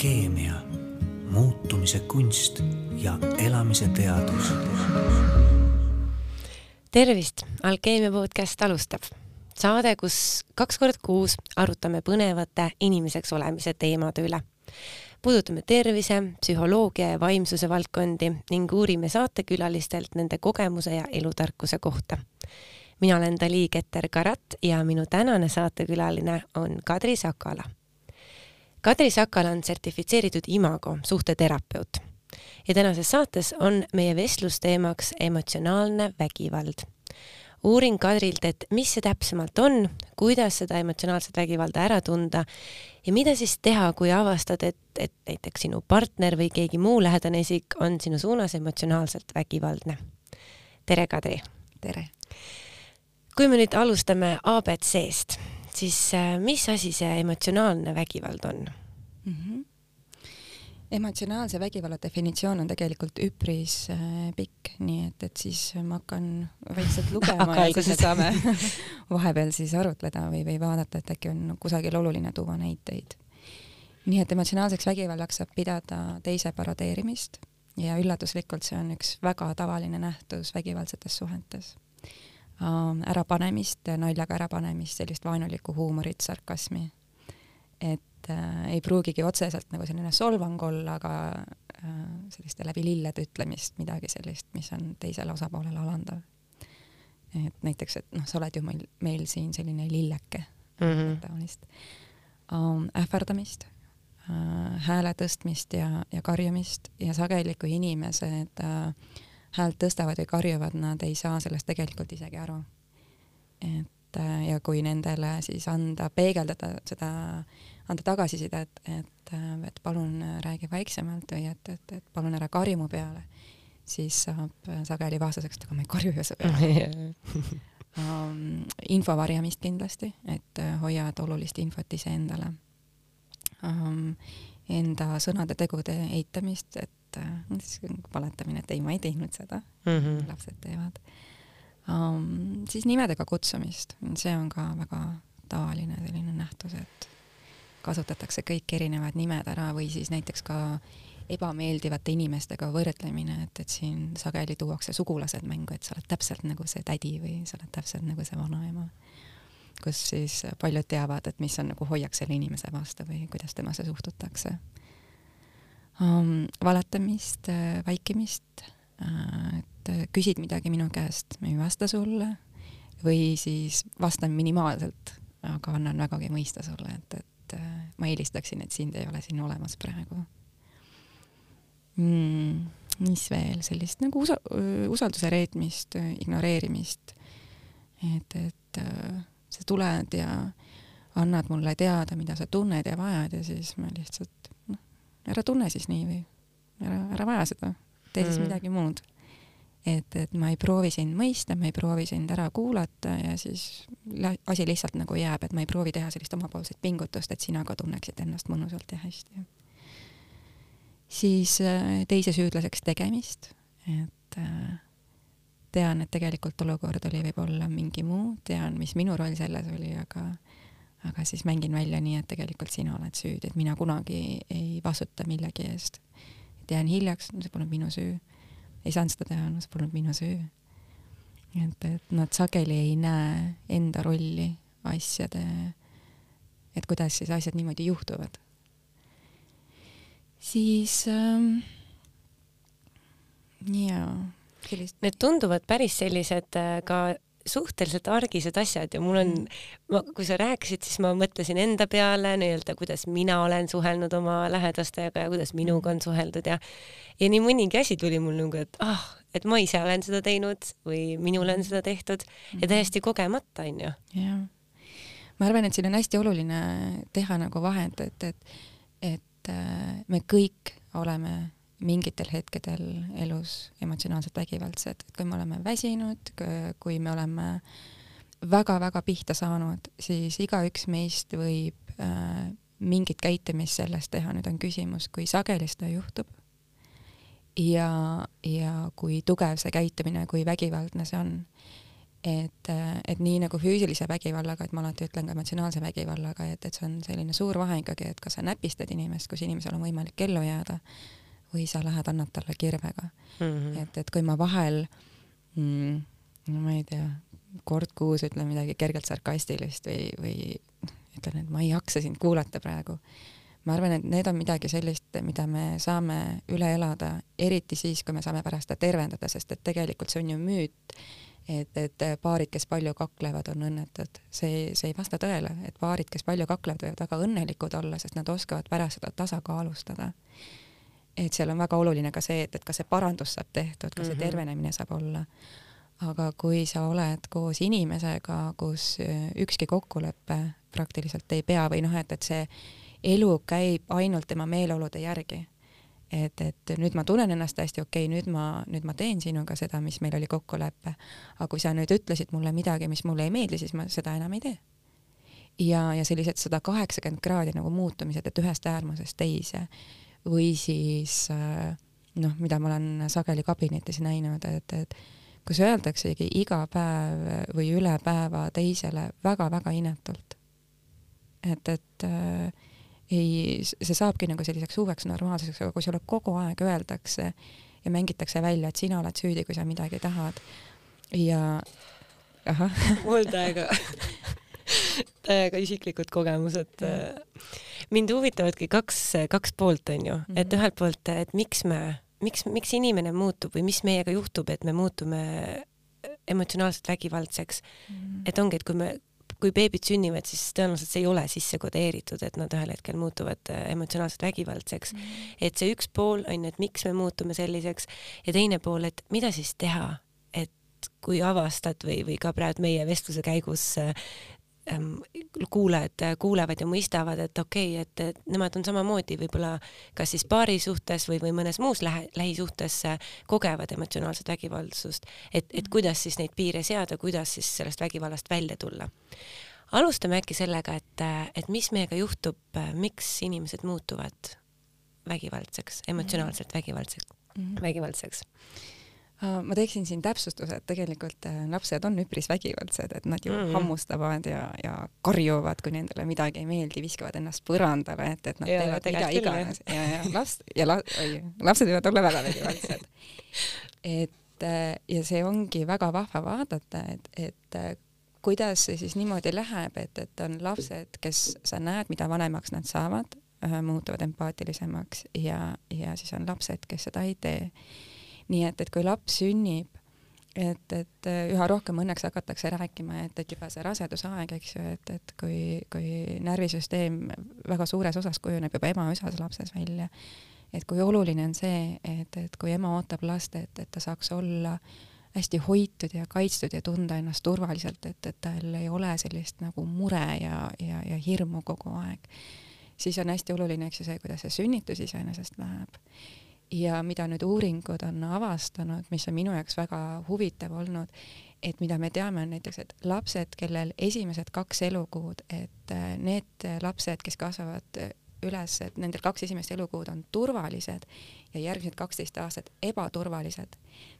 alkeemia, muutumise kunst ja elamise teadus. tervist, Alkeemia podcast alustab. saade, kus kaks korda kuus arutame põnevate inimeseks olemise teemade üle. puudutame tervise, psühholoogia ja vaimsuse valdkondi ning uurime saatekülalistelt nende kogemuse ja elutarkuse kohta mina olen Dali Keter-Karat ja minu tänane saatekülaline on Kadri Sakala. Kadri Sakala on sertifitseeritud Imago suhteterapeut ja tänases saates on meie vestlusteemaks emotsionaalne vägivald. uurin Kadrilt, et mis see täpsemalt on, kuidas seda emotsionaalset vägivalda ära tunda ja mida siis teha, kui avastad, et, et näiteks sinu partner või keegi muu lähedane isik on sinu suunas emotsionaalselt vägivaldne. tere, Kadri! tere! kui me nüüd alustame abc-st, siis äh, mis asi see emotsionaalne vägivald on mm? -hmm. emotsionaalse vägivalla definitsioon on tegelikult üpris äh, pikk, nii et, et siis ma hakkan vaikselt lugema ja siis saame vahepeal siis arutleda või, või vaadata, et äkki on kusagil oluline tuua näiteid. nii et emotsionaalseks vägivallaks saab pidada teise parodeerimist ja üllatuslikult see on üks väga tavaline nähtus vägivaldsetes suhetes ärapanemist, naljaga ärapanemist, sellist vaenulikku huumorit, sarkasmi. et äh, ei pruugigi otseselt nagu selline solvang olla, aga äh, selliste läbi lillede ütlemist, midagi sellist, mis on teisele osapoolele alandav. et näiteks, et noh, sa oled ju meil, meil siin selline lilleke mm -hmm. taolist ähm,. ähvardamist äh,, hääle tõstmist ja, ja karjumist ja sageli, kui inimesed äh, häält tõstavad või karjuvad, nad ei saa sellest tegelikult isegi aru. et äh, ja kui nendele siis anda, peegeldada seda, anda tagasisidet, et, äh, et palun räägi vaiksemalt või et, et, et palun ära karju mu peale, siis saab sageli vastuseks, et aga ma ei karju ju su peale um, info varjamist kindlasti, et äh, hoiad olulist infot iseendale um,. Enda sõnade-tegude eitamist, et et siis valetamine, et ei, ma ei teinud seda mm, -hmm. lapsed teevad um,. siis nimedega kutsumist, see on ka väga tavaline selline nähtus, et kasutatakse kõik erinevad nimed ära või siis näiteks ka ebameeldivate inimestega võrdlemine, et, et siin sageli tuuakse sugulased mängu, et sa oled täpselt nagu see tädi või sa oled täpselt nagu see vanaema. kus siis paljud teavad, et mis on nagu hoiak selle inimese vastu või kuidas temasse suhtutakse um, valetamist äh,, vaikimist äh,, et äh, küsid midagi minu käest, ma ei vasta sulle või siis vastan minimaalselt, aga annan vägagi mõista sulle, et, et ma eelistaksin, et sind ei ole siin olemas praegu mm,. mis veel, sellist nagu usa-, usalduse reetmist, ignoreerimist, et, et sa tuled ja annad mulle teada, mida sa tunned ja vajad ja siis ma lihtsalt ära tunne siis nii või ära, ära vaja seda, tee siis mm. midagi muud. et, et ma ei proovi sind mõista, ma ei proovi sind ära kuulata ja siis asi lihtsalt nagu jääb, et ma ei proovi teha sellist omapoolset pingutust, et sina ka tunneksid ennast mõnusalt ja hästi. siis äh, teise süüdlaseks tegemist, et äh, tean, et tegelikult olukord oli võib-olla mingi muu, tean, mis minu roll selles oli, aga aga siis mängin välja nii, et tegelikult sina oled süüdi, et mina kunagi ei vastuta millegi eest. et jään hiljaks, no see polnud minu süü. ei saanud seda teha, no see polnud minu süü. et, et nad sageli ei näe enda rolli asjade, et kuidas siis asjad niimoodi juhtuvad. siis ähm, jaa, sellist. Need tunduvad päris sellised äh, ka suhteliselt argised asjad ja mul on, ma, kui sa rääkisid, siis ma mõtlesin enda peale nii-öelda, kuidas mina olen suhelnud oma lähedastega ja kuidas minuga on suheldud ja ja nii mõnigi asi tuli mul nagu, et ah, et ma ise olen seda teinud või minul on seda tehtud ja mhm. täiesti kogemata, onju. jah. ma arvan, et siin on hästi oluline teha nagu vahet, et, et, et äh, me kõik oleme mingitel hetkedel elus emotsionaalselt vägivaldsed, kui me oleme väsinud, kui me oleme väga-väga pihta saanud, siis igaüks meist võib äh, mingit käitumist sellest teha, nüüd on küsimus, kui sageli seda juhtub. Ja, ja kui tugev see käitumine, kui vägivaldne see on. et, et nii nagu füüsilise vägivallaga, et ma alati ütlen ka emotsionaalse vägivallaga, et, et see on selline suur vahe ikkagi, et kas sa näpistad inimest, kus inimesel on võimalik ellu jääda või sa lähed, annad talle kirvega mm. -hmm. et, et kui ma vahel mm, no ma ei tea, kord kuus ütlen midagi kergelt sarkastilist või, või ütlen, et ma ei jaksa sind kuulata praegu. ma arvan, et need on midagi sellist, mida me saame üle elada, eriti siis, kui me saame pärast seda tervendada, sest et tegelikult see on ju müüt, et, et paarid, kes palju kaklevad, on õnnetud. see, see ei vasta tõele, et paarid, kes palju kaklevad, võivad väga õnnelikud olla, sest nad oskavad pärast seda tasakaalustada. Et seal on väga oluline ka see, et, et kas see parandus saab tehtud, kas see mhm. tervenemine saab olla aga kui sa oled koos inimesega, kus äh, ükski kokkulepe praktiliselt ei pea või noh, et, et see elu käib ainult tema meeleolude järgi. et, et nüüd ma tunnen ennast hästi okei okay,, nüüd ma, nüüd ma teen sinuga seda, mis meil oli kokkulepe. aga kui sa nüüd ütlesid mulle midagi, mis mulle ei meeldi, siis ma seda enam ei tee. ja, ja sellised sada kaheksakümmend kraadi nagu muutumised, et ühest äärmusest teise või siis äh, noh, mida ma olen sageli kabinetis näinud, et, et kus öeldaksegi iga päev või üle päeva teisele väga-väga inetult. et, et äh, ei, see saabki nagu selliseks uueks normaalsuseks, aga kui sulle kogu aeg öeldakse ja mängitakse välja, et sina oled süüdi, kui sa midagi tahad ja ahah. mul täiega, täiega isiklikud kogemused. mind huvitavadki kaks, kaks poolt onju mm, -hmm. et ühelt poolt, et miks me miks, miks inimene muutub või mis meiega juhtub, et me muutume emotsionaalselt vägivaldseks mm. -hmm. et ongi, et kui me, kui beebid sünnivad, siis tõenäoliselt see ei ole sisse kodeeritud, et nad ühel hetkel muutuvad äh, emotsionaalselt vägivaldseks mm. -hmm. et see üks pool on ju, et miks me muutume selliseks ja teine pool, et mida siis teha, et kui avastad või, või ka praegu meie vestluse käigus äh, kuulajad kuulevad ja mõistavad, et okei okay,, et, et nemad on samamoodi võib-olla kas siis paari suhtes või, või mõnes muus lähe, lähisuhtes kogevad emotsionaalset vägivaldsust, et, et kuidas siis neid piire seada, kuidas siis sellest vägivallast välja tulla. alustame äkki sellega, et, et mis meiega juhtub, miks inimesed muutuvad vägivaldseks, emotsionaalselt vägivaldseks mm, -hmm. vägivaldseks Äh, ma teeksin siin täpsustuse, et tegelikult äh, lapsed on üpris vägivaldsed, et nad ju mm -hmm. hammustavad ja, ja karjuvad, kui nendele midagi ei meeldi, viskavad ennast põrandale, et, et nad ja, teevad mida iganes ja, ja laps ja la, oi, lapsed võivad olla väga vägivaldsed. et äh, ja see ongi väga vahva vaadata, et, et kuidas see siis niimoodi läheb, et, et on lapsed, kes sa näed, mida vanemaks nad saavad, muutuvad empaatilisemaks ja, ja siis on lapsed, kes seda ei tee nii et, et kui laps sünnib, et, et äh, üha rohkem õnneks hakatakse rääkima, et, et juba see rasedusaeg, eks ju, et, et kui, kui närvisüsteem väga suures osas kujuneb juba ema-üsas lapses välja, et kui oluline on see, et, et kui ema ootab last, et, et ta saaks olla hästi hoitud ja kaitstud ja tunda ennast turvaliselt, et, et tal ei ole sellist nagu mure ja, ja, ja hirmu kogu aeg, siis on hästi oluline, eks ju, see, kuidas see sünnitus iseenesest läheb ja mida nüüd uuringud on avastanud, mis on minu jaoks väga huvitav olnud, et mida me teame, on näiteks, et lapsed, kellel esimesed kaks elukuud, et äh, need lapsed, kes kasvavad üles, et nendel kaks esimest elukuud on turvalised ja järgmised kaksteist aastat ebaturvalised,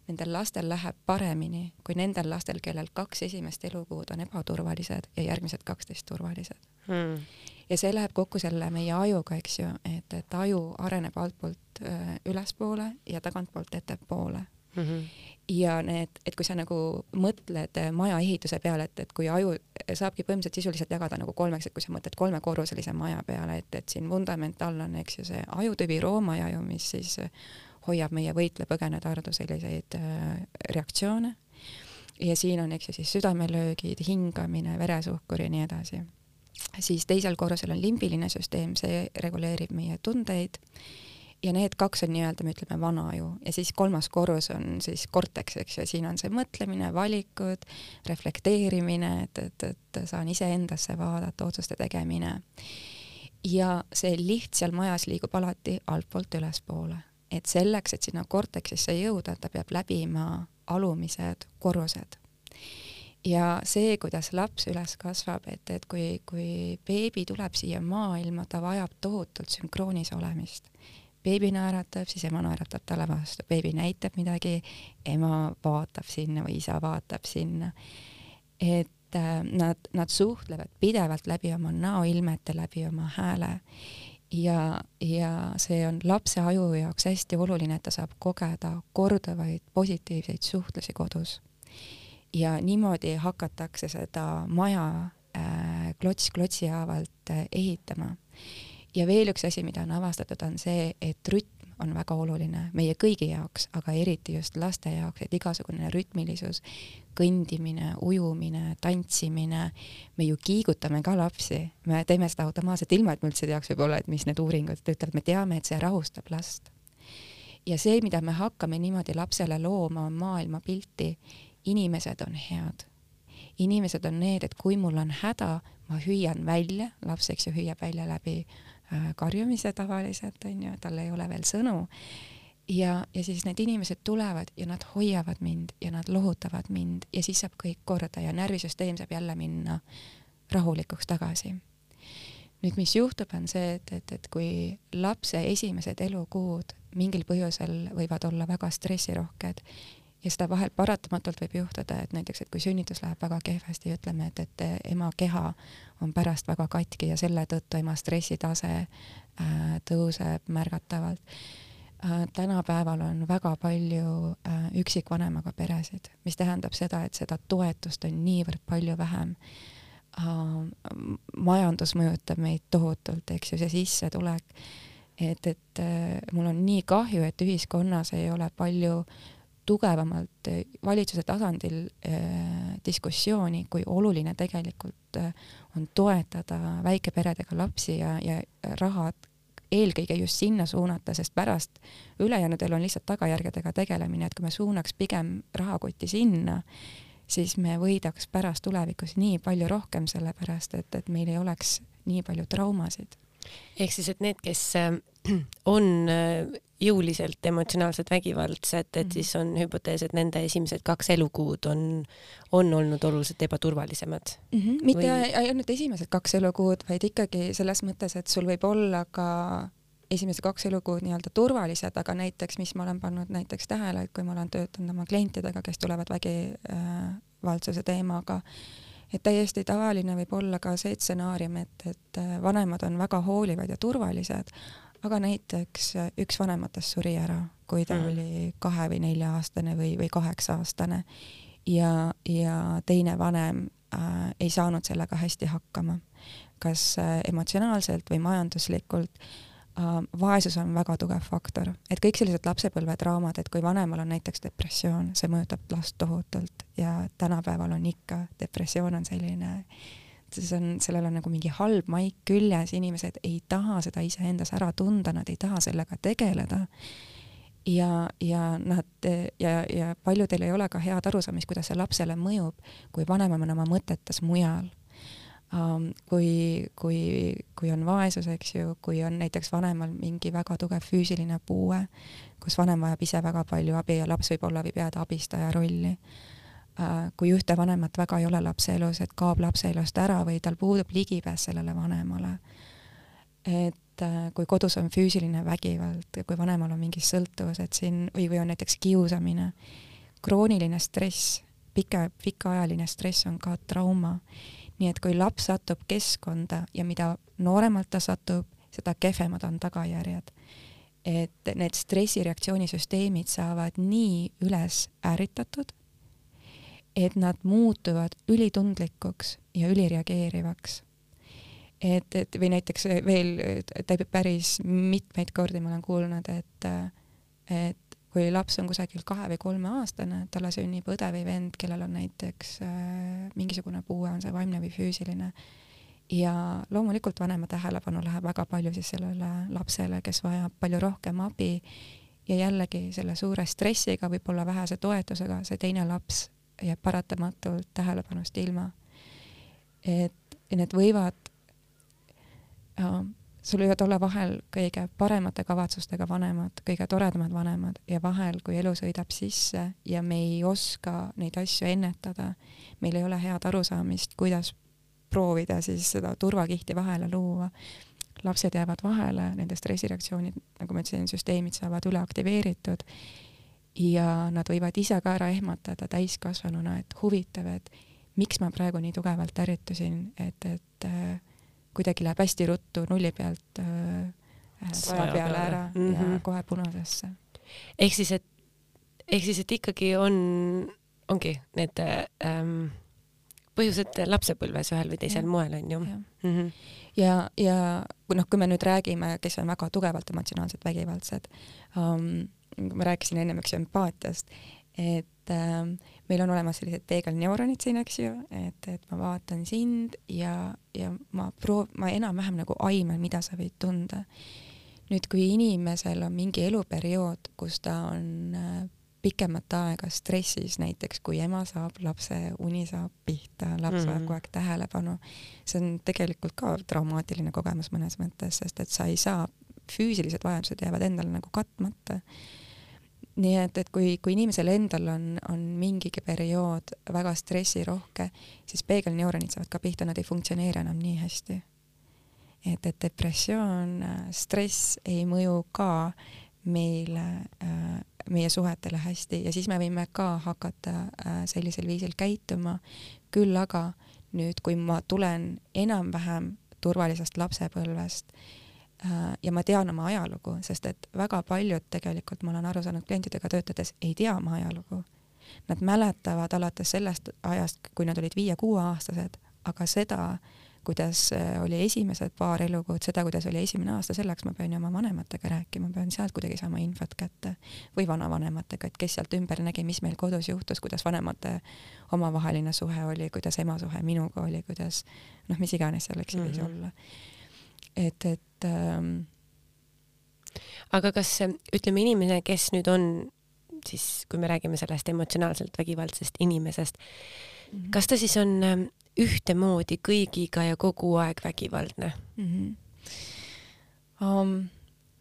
nendel lastel läheb paremini kui nendel lastel, kellel kaks esimest elukuud on ebaturvalised ja järgmised kaksteist turvalised. Hmm ja see läheb kokku selle meie ajuga, eks ju, et, et aju areneb altpoolt äh, ülespoole ja tagantpoolt ettepoole mm. -hmm. ja need, et kui sa nagu mõtled äh, maja ehituse peale, et, et kui aju saabki põhimõtteliselt sisuliselt jagada nagu kolmeks, et kui sa mõtled kolmekorruselise maja peale, et, et siin vundament all on, eks ju, see ajutüvi roomaaia ju, mis siis hoiab meie võitle-põgene-tardu selliseid äh, reaktsioone ja siin on, eks ju, siis südamelöögid, hingamine, veresuhkur ja nii edasi siis teisel korrusel on limbiline süsteem, see reguleerib meie tundeid. Ja need kaks on nii-öelda, me ütleme, vana aju ja siis kolmas korrus on siis korteks, eks ju, siin on see mõtlemine, valikud, reflekteerimine, et, et, et saan iseendasse vaadata, otsuste tegemine. ja see liht seal majas liigub alati altpoolt ülespoole, et selleks, et sinna korteksisse jõuda, ta peab läbima alumised korrused ja see, kuidas laps üles kasvab, et, et kui, kui beebi tuleb siia maailma, ta vajab tohutult sünkroonis olemist. beebi naeratab, siis ema naeratab talle vastu, beebi näitab midagi, ema vaatab sinna või isa vaatab sinna. et äh, nad, nad suhtlevad pidevalt läbi oma näoilmete, läbi oma hääle ja, ja see on lapse aju jaoks hästi oluline, et ta saab kogeda korduvaid positiivseid suhtlusi kodus. Ja niimoodi hakatakse seda maja äh, klots klotsi haavalt äh, ehitama. ja veel üks asi, mida on avastatud, on see, et rütm on väga oluline meie kõigi jaoks, aga eriti just laste jaoks, et igasugune rütmilisus, kõndimine, ujumine, tantsimine, me ju kiigutame ka lapsi, me teeme seda automaatselt, ilma et me üldse teaks võib-olla, et mis need uuringud ütlevad, me teame, et see rahustab last. ja see, mida me hakkame niimoodi lapsele looma, on maailmapilti, inimesed on head. inimesed on need, et kui mul on häda, ma hüüan välja, laps, eks ju, hüüab välja läbi Äh, karjumise tavaliselt, on ju, tal ei ole veel sõnu. ja, ja siis need inimesed tulevad ja nad hoiavad mind ja nad lohutavad mind ja siis saab kõik korda ja närvisüsteem saab jälle minna rahulikuks tagasi. nüüd, mis juhtub, on see, et, et, et kui lapse esimesed elukuud mingil põhjusel võivad olla väga stressirohked ja seda vahel paratamatult võib juhtuda, et näiteks, et kui sünnitus läheb väga kehvasti, ütleme, et, et ema keha on pärast väga katki ja selle tõttu ema stressitase äh, tõuseb märgatavalt äh,. tänapäeval on väga palju äh, üksikvanemaga peresid, mis tähendab seda, et seda toetust on niivõrd palju vähem äh,. majandus mõjutab meid tohutult, eks ju, see sissetulek, et, et äh, mul on nii kahju, et ühiskonnas ei ole palju äh, tugevamalt eh, valitsuse tasandil eh, diskussiooni, kui oluline tegelikult eh, on toetada väikeperedega lapsi ja, ja rahad eelkõige just sinna suunata, sest pärast ülejäänud elu on lihtsalt tagajärgedega tegelemine, et kui me suunaks pigem rahakoti sinna, siis me võidaks pärast tulevikus nii palju rohkem, sellepärast et, et meil ei oleks nii palju traumasid. Ehk siis, et need, kes on jõuliselt emotsionaalselt vägivaldsed, et mm. siis on hüpotees, et nende esimesed kaks elukuud on, on olnud oluliselt ebaturvalisemad mm. -hmm. mitte Või... ainult esimesed kaks elukuud, vaid ikkagi selles mõttes, et sul võib olla ka esimesed kaks elukuud nii-öelda turvalised, aga näiteks, mis ma olen pannud näiteks tähele, et kui ma olen töötanud oma klientidega, kes tulevad vägivaldsuse teemaga, et täiesti tavaline võib olla ka see stsenaarium, et, et vanemad on väga hoolivad ja turvalised, aga näiteks äh, üks vanematest suri ära, kui ta mm. oli kahe või nelja-aastane või, või kaheksa-aastane ja, ja teine vanem äh, ei saanud sellega hästi hakkama, kas äh, emotsionaalselt või majanduslikult äh,. Vaesus on väga tugev faktor, et kõik sellised lapsepõlvetraumad, et kui vanemal on näiteks depressioon, see mõjutab last tohutult ja tänapäeval on ikka, depressioon on selline äh, see on, sellel on nagu mingi halb maik küljes, inimesed ei taha seda iseendas ära tunda, nad ei taha sellega tegeleda. ja, ja nad ja, ja paljudel ei ole ka head arusaamist, kuidas see lapsele mõjub, kui vanem on oma mõtetes mujal. Kui, kui, kui on vaesus, eks ju, kui on näiteks vanemal mingi väga tugev füüsiline puue, kus vanem vajab ise väga palju abi ja laps võib-olla võib jääda abistaja rolli Äh, kui ühte vanemat väga ei ole lapse elus, et kaob lapse elust ära või tal puudub ligipääs sellele vanemale. et äh, kui kodus on füüsiline vägivald, kui vanemal on mingi sõltuvus, et siin või, või on näiteks kiusamine, krooniline stress, pika, pikaajaline stress on ka trauma. Nii et kui laps satub keskkonda ja mida nooremalt ta satub, seda kehvemad on tagajärjed et need stressireaktsioonisüsteemid saavad nii üles ärritatud, et nad muutuvad ülitundlikuks ja ülireageerivaks. et, et või näiteks veel päris mitmeid kordi ma olen kuulnud, et, et kui laps on kusagil kahe või kolmeaastane, talle sünnib õde või vend, kellel on näiteks äh, mingisugune puue, on see vaimne või füüsiline, ja loomulikult vanema tähelepanu läheb väga palju siis sellele lapsele, kes vajab palju rohkem abi ja jällegi selle suure stressiga, võib-olla vähese toetusega, see teine laps jääb paratamatult tähelepanust ilma. et need võivad äh,, sul võivad olla vahel kõige paremate kavatsustega vanemad, kõige toredamad vanemad ja vahel, kui elu sõidab sisse ja me ei oska neid asju ennetada, meil ei ole head arusaamist, kuidas proovida siis seda turvakihti vahele luua. lapsed jäävad vahele, nende stressireaktsioonid, nagu ma ütlesin, süsteemid saavad üle aktiveeritud ja nad võivad ise ka ära ehmatada täiskasvanuna, et huvitav, et miks ma praegu nii tugevalt ärritusin, et, et äh, kuidagi läheb hästi ruttu nulli pealt äh, saja peale ära mm -hmm. ja mhm. kohe punasesse. ehk siis, et ehk siis, et ikkagi on, ongi need ähm, põhjused lapsepõlves ühel või teisel ja. moel on ju. ja mm, -hmm. ja, ja noh, kui me nüüd räägime, kes on väga tugevalt emotsionaalselt vägivaldsed um,, ma rääkisin ennem, eks ju, empaatiast, et äh, meil on olemas sellised peegelneuronid siin, eks ju, et, et ma vaatan sind ja, ja ma proov-, ma enam-vähem nagu aiman, mida sa võid tunda. nüüd, kui inimesel on mingi eluperiood, kus ta on äh, pikemat aega stressis, näiteks kui ema saab lapse, uni saab pihta, laps vajab mm -hmm. kogu aeg tähelepanu, see on tegelikult ka traumaatiline kogemus mõnes mõttes, sest et sa ei saa, füüsilised vajadused jäävad endale nagu katmata nii et, et kui, kui inimesel endal on, on mingigi periood väga stressirohke, siis peegelneuronid saavad ka pihta, nad ei funktsioneeri enam nii hästi. et, et depressioon, stress ei mõju ka meile äh,, meie suhetele hästi ja siis me võime ka hakata äh, sellisel viisil käituma. küll aga nüüd, kui ma tulen enam-vähem turvalisest lapsepõlvest ja ma tean oma ajalugu, sest et väga paljud tegelikult, ma olen aru saanud klientidega töötades, ei tea oma ajalugu. Nad mäletavad alates sellest ajast, kui nad olid viie-kuueaastased, aga seda, kuidas äh, oli esimesed paar elukuud, seda, kuidas oli esimene aasta, selleks ma pean ju oma vanematega rääkima, pean sealt kuidagi saama infot kätte või vanavanematega, et kes sealt ümber nägi, mis meil kodus juhtus, kuidas vanemate omavaheline suhe oli, kuidas ema suhe minuga oli, kuidas noh, mis iganes seal, võis mm -hmm. olla et, et ähm, aga kas ütleme, inimene, kes nüüd on siis, kui me räägime sellest emotsionaalselt vägivaldsest inimesest mm, -hmm. kas ta siis on ähm, ühtemoodi kõigiga ja kogu aeg vägivaldne mm? -hmm. Um,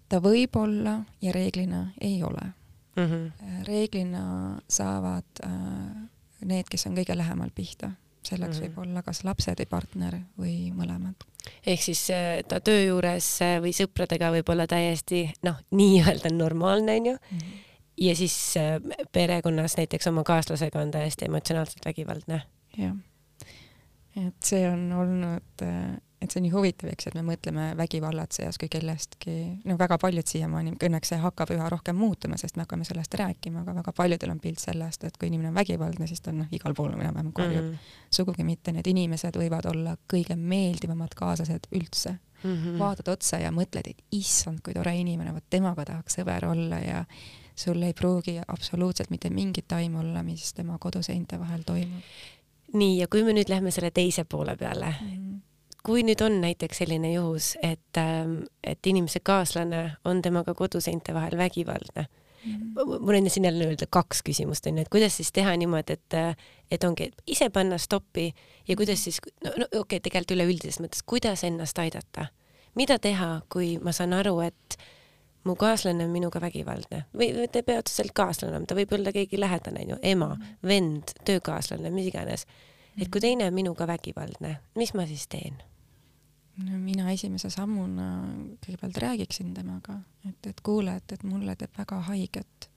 ta võib olla ja reeglina ei ole mm. -hmm. reeglina saavad uh, need, kes on kõige lähemal pihta, selleks mm -hmm. võib olla kas lapsed või partner või mõlemad ehk siis äh, ta töö juures äh, või sõpradega võib olla täiesti noh, nii-öelda normaalne onju mm. -hmm. ja siis äh, perekonnas näiteks oma kaaslasega on täiesti emotsionaalselt vägivaldne. jah, et see on olnud et see on nii huvitav, eks, et me mõtleme vägivallatsejas kui kellestki, no väga paljud siiamaani, õnneks see hakkab üha rohkem muutuma, sest me hakkame sellest rääkima, aga väga paljudel on pilt sellest, et kui inimene on vägivaldne, siis ta on noh, igal pool enam-vähem korjub mm. -hmm. sugugi mitte, need inimesed võivad olla kõige meeldivamad kaaslased üldse mm. -hmm. vaatad otsa ja mõtled, et issand, kui tore inimene, vot temaga tahaks sõber olla ja sul ei pruugi absoluutselt mitte mingit aimu olla, mis tema koduseinte vahel toimub. nii, ja kui me nüüd lähme selle teise poole peale mm, -hmm kui nüüd on näiteks selline juhus, et, ähm, et inimese kaaslane on temaga koduseinte vahel vägivaldne mm, -hmm. mul on siin jälle öelda kaks küsimust onju, et kuidas siis teha niimoodi, et, et ongi ise panna stoppi ja kuidas siis, no, no okei okay,, tegelikult üleüldises mõttes, kuidas ennast aidata, mida teha, kui ma saan aru, et mu kaaslane on minuga vägivaldne või ta ei pea otseselt kaaslane olema, ta võib olla keegi lähedane onju, ema, mhm. vend, töökaaslane, mis iganes. et kui teine on minuga vägivaldne, mis ma siis teen? No mina esimese sammuna kõigepealt räägiksin temaga, et, et kuule, et, et mulle teeb väga haiget,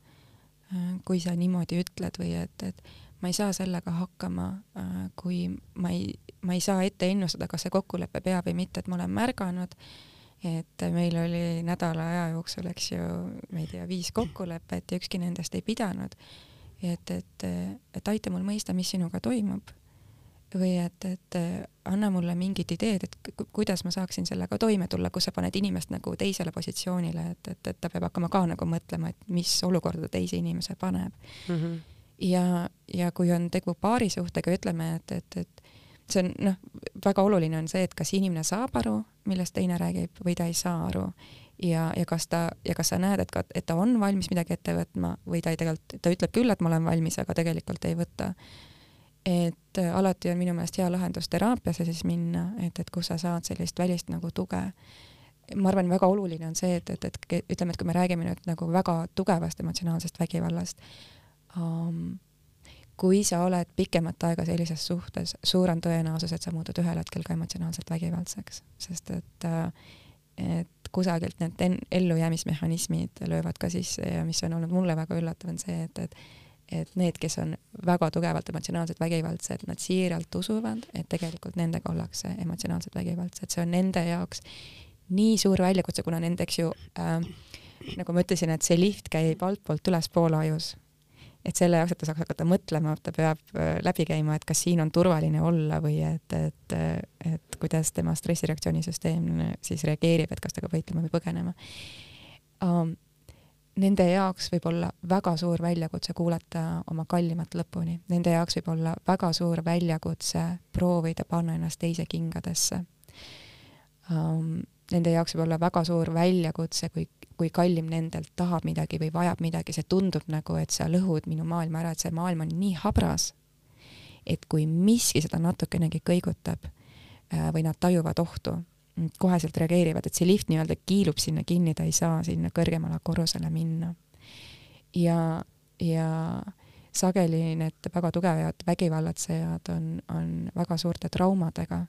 äh, kui sa niimoodi ütled või et, et ma ei saa sellega hakkama, äh, kui ma ei, ma ei saa ette ennustada, kas see kokkulepe peab või mitte, et ma olen märganud, et meil oli nädala aja jooksul, eks ju, ma ei tea, viis kokkulepet ja ükski nendest ei pidanud. et, et, et aita mul mõista, mis sinuga toimub või et, et anna mulle mingid ideed, et kuidas ma saaksin sellega toime tulla, kus sa paned inimest nagu teisele positsioonile, et, et, et ta peab hakkama ka nagu mõtlema, et mis olukorda teise inimese paneb mm. -hmm. ja, ja kui on tegu paarisuhtega, ütleme, et, et, et see on noh, väga oluline on see, et kas inimene saab aru, millest teine räägib või ta ei saa aru ja, ja kas ta ja kas sa näed, et ka, et ta on valmis midagi ette võtma või ta ei tegelikult, ta ütleb küll, et ma olen valmis, aga tegelikult ei võta et äh, alati on minu meelest hea lahendus teraapiasse siis minna, et, et kus sa saad sellist välist nagu tuge. ma arvan, väga oluline on see, et, et, et ütleme, et kui me räägime nüüd nagu väga tugevast emotsionaalsest vägivallast um,, kui sa oled pikemat aega sellises suhtes, suur on tõenäosus, et sa muutud ühel hetkel ka emotsionaalselt vägivaldseks, sest et äh, et kusagilt need ellujäämismehhanismid löövad ka sisse ja mis on olnud mulle väga üllatav, on see, et, et et need, kes on väga tugevalt emotsionaalselt vägivaldsed, nad siiralt usuvad, et tegelikult nendega ollakse emotsionaalselt vägivaldsed, see on nende jaoks nii suur väljakutse, kuna nende, eks ju äh,, nagu ma ütlesin, et see lift käib altpoolt ülespoole ajus. et selle jaoks, et ta saaks hakata mõtlema, ta peab äh, läbi käima, et kas siin on turvaline olla või et, et, et kuidas tema stressireaktsioonisüsteem siis reageerib, et kas ta peab võitlema või põgenema um, nende jaoks võib olla väga suur väljakutse kuulata oma kallimat lõpuni, nende jaoks võib olla väga suur väljakutse proovida panna ennast teise kingadesse. Um, nende jaoks võib olla väga suur väljakutse, kui, kui kallim nendelt tahab midagi või vajab midagi, see tundub nagu, et sa lõhud minu maailma ära, et see maailm on nii habras, et kui miski seda natukenegi kõigutab äh, või nad tajuvad ohtu, koheselt reageerivad, et see lift nii-öelda kiilub sinna kinni, ta ei saa sinna kõrgemale korrusele minna. ja, ja sageli need väga tugevad vägivallatsejad on, on väga suurte traumadega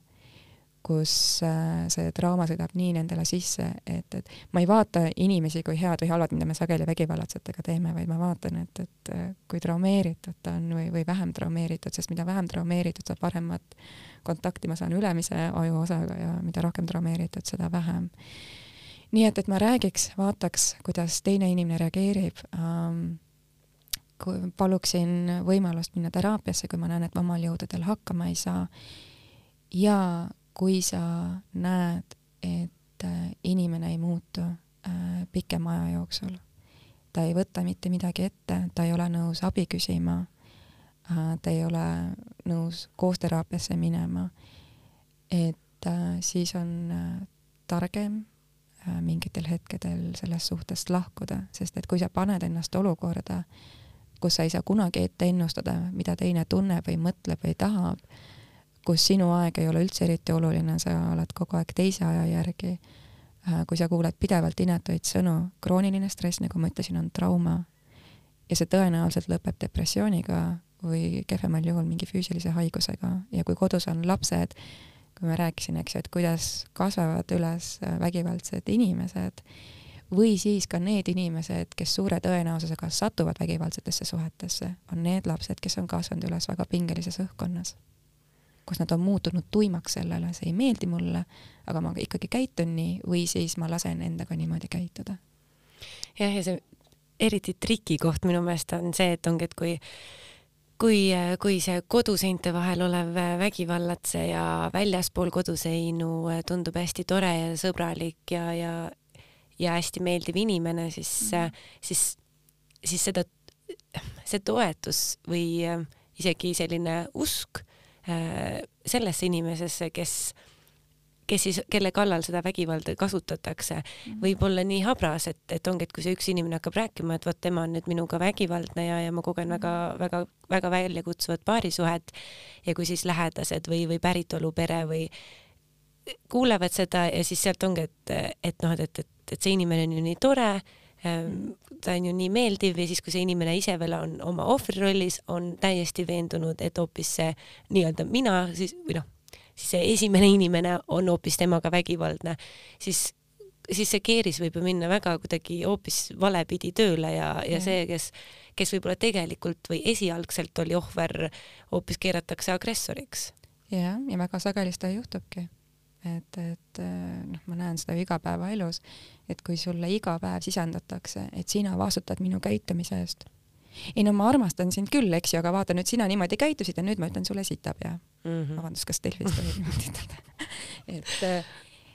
kus äh, see draama sõidab nii nendele sisse, et, et ma ei vaata inimesi kui head või halvad, mida me sageli vägivallatsejatega teeme, vaid ma vaatan, et, et äh, kui traumeeritud ta on või, või vähem traumeeritud, sest mida vähem traumeeritud, seda paremat kontakti ma saan ülemise ajuosaga ja mida rohkem traumeeritud, seda vähem. nii et, et ma räägiks, vaataks, kuidas teine inimene reageerib ähm, paluksin võimalust minna teraapiasse, kui ma näen, et ma omal jõududel hakkama ei saa ja kui sa näed, et äh, inimene ei muutu äh, pikema aja jooksul, ta ei võta mitte midagi ette, ta ei ole nõus abi küsima, äh, ta ei ole nõus koosteraapiasse minema, et siis on targem mingitel hetkedel sellest suhtest lahkuda, sest et kui sa paned ennast olukorda, kus sa ei saa kunagi ette ennustada, mida teine tunneb või mõtleb või tahab, kus sinu aeg ei ole üldse eriti oluline, sa oled kogu aeg teise aja järgi, äh, kui sa kuuled pidevalt inetuid sõnu, krooniline stress, nagu ma ütlesin, on trauma. Ja see tõenäoliselt lõpeb depressiooniga või kehvemal juhul mingi füüsilise haigusega. Ja kui kodus on lapsed, kui ma rääkisin, eks ju, et kuidas kasvavad üles äh, vägivaldsed inimesed, või siis ka need inimesed, kes suure tõenäosusega satuvad vägivaldsetesse suhetesse, on need lapsed, kes on kasvanud üles väga pingelises õhkkonnas kus nad on muutunud tuimaks sellele, see ei meeldi mulle, aga ma ikkagi käitun nii või siis ma lasen endaga niimoodi käituda. jah, ja see eriti trikikoht minu meelest on see, et ongi, et kui kui, kui see koduseinte vahel olev vägivallatseja väljaspool koduseinu tundub hästi tore ja sõbralik ja, ja ja hästi meeldiv inimene, siis mm, -hmm. siis, siis seda, see toetus või isegi selline usk sellesse inimesesse, kes, kes siis, kelle kallal seda vägivalda kasutatakse, mhm. võib olla nii habras, et, et ongi, et kui see üks inimene hakkab rääkima, et vot tema on nüüd minuga vägivaldne ja, ja ma kogen väga-väga-väga mhm. väljakutsuvat paarisuhet ja kui siis lähedased või, või päritolupere või kuulevad seda ja siis sealt ongi, et, et noh, et, et, et, see inimene on ju nii tore ta on ju nii meeldiv ja siis, kui see inimene ise veel on oma ohvri rollis, on täiesti veendunud, et hoopis see nii-öelda mina siis või noh, siis see esimene inimene on hoopis temaga vägivaldne, siis siis see keeris võib ju minna väga kuidagi hoopis valepidi tööle ja, ja see, kes, kes võib-olla tegelikult või esialgselt oli ohver, hoopis keeratakse agressoriks. jah, ja väga sageli seda juhtubki et, et noh, ma näen seda ju igapäevaelus, et kui sulle iga päev sisendatakse, et sina vastutad minu käitumise eest. ei no ma armastan sind küll, eks ju, aga vaata nüüd sina niimoodi käitusid ja nüüd ma ütlen sulle sitapea mm. -hmm. vabandust, kas Delfis tohib niimoodi ütelda? et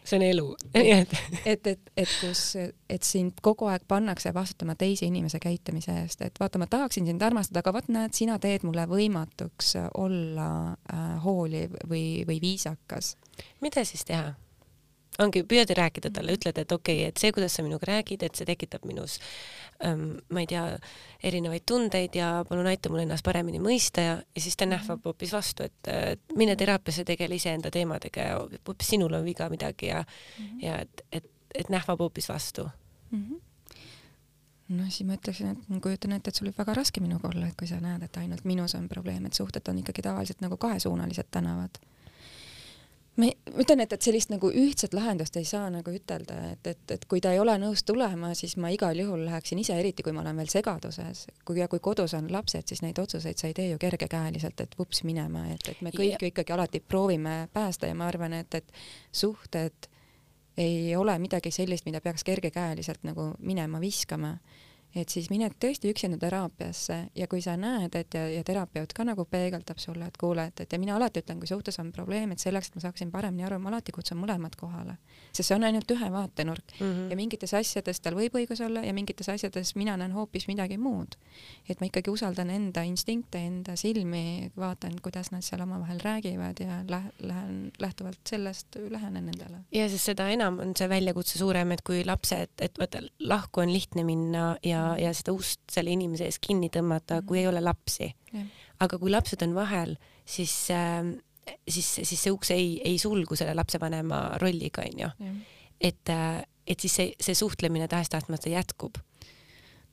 see on elu. et, et, et, et kus, et sind kogu aeg pannakse vastutama teise inimese käitumise eest, et vaata, ma tahaksin sind armastada, aga vot näed, sina teed mulle võimatuks olla äh, hooliv või, või viisakas. Mida siis teha? ongi, püüad rääkida talle, ütled, et okei okay,, et see, kuidas sa minuga räägid, et see tekitab minus ähm, ma ei tea, erinevaid tundeid ja palun aita mul ennast paremini mõista ja, ja siis ta mhm. nähvab hoopis vastu, et mine teraapiasse, tegele iseenda teemadega ja hoopis sinul on viga midagi ja mm, -hmm. ja et, et, et nähvab hoopis vastu mm. -hmm no siis ma ütleksin, et ma kujutan ette, et sul võib väga raske minuga olla, et kui sa näed, et ainult minus on probleem, et suhted on ikkagi tavaliselt nagu kahesuunalised tänavad ma ütlen, et, et sellist nagu ühtset lahendust ei saa nagu ütelda, et, et, et kui ta ei ole nõus tulema, siis ma igal juhul läheksin ise, eriti kui ma olen veel segaduses, kui ja kui kodus on lapsed, siis neid otsuseid sa ei tee ju kergekäeliselt, et vups minema, et, et me kõik ju ikkagi alati proovime päästa ja ma arvan, et, et suhted ei ole midagi sellist, mida peaks kergekäeliselt nagu minema viskama et siis mine tõesti üksinda teraapiasse ja kui sa näed, et ja, ja terapeut ka nagu peegeldab sulle, et kuule, et, et ja mina alati ütlen, kui suhtes on probleem, et selleks, et ma saaksin paremini aru, ma alati kutsun mõlemad kohale, sest see on ainult ühe vaatenurk mm -hmm. ja mingites asjades tal võib õigus olla ja mingites asjades mina näen hoopis midagi muud. et ma ikkagi usaldan enda instinkte, enda silmi, vaatan, kuidas nad seal omavahel räägivad ja lähen, lähen lähtuvalt sellest lähenen nendele. ja sest seda enam on see väljakutse suurem, et kui lapsed, et vaata lahku on lihtne minna ja ja, seda ust selle inimese ees kinni tõmmata, kui ei ole lapsi. aga kui lapsed on vahel, siis äh, siis, siis see uks ei, ei sulgu selle lapsevanema rolliga, onju. et, äh, et siis see, see suhtlemine tahes-tahtmata jätkub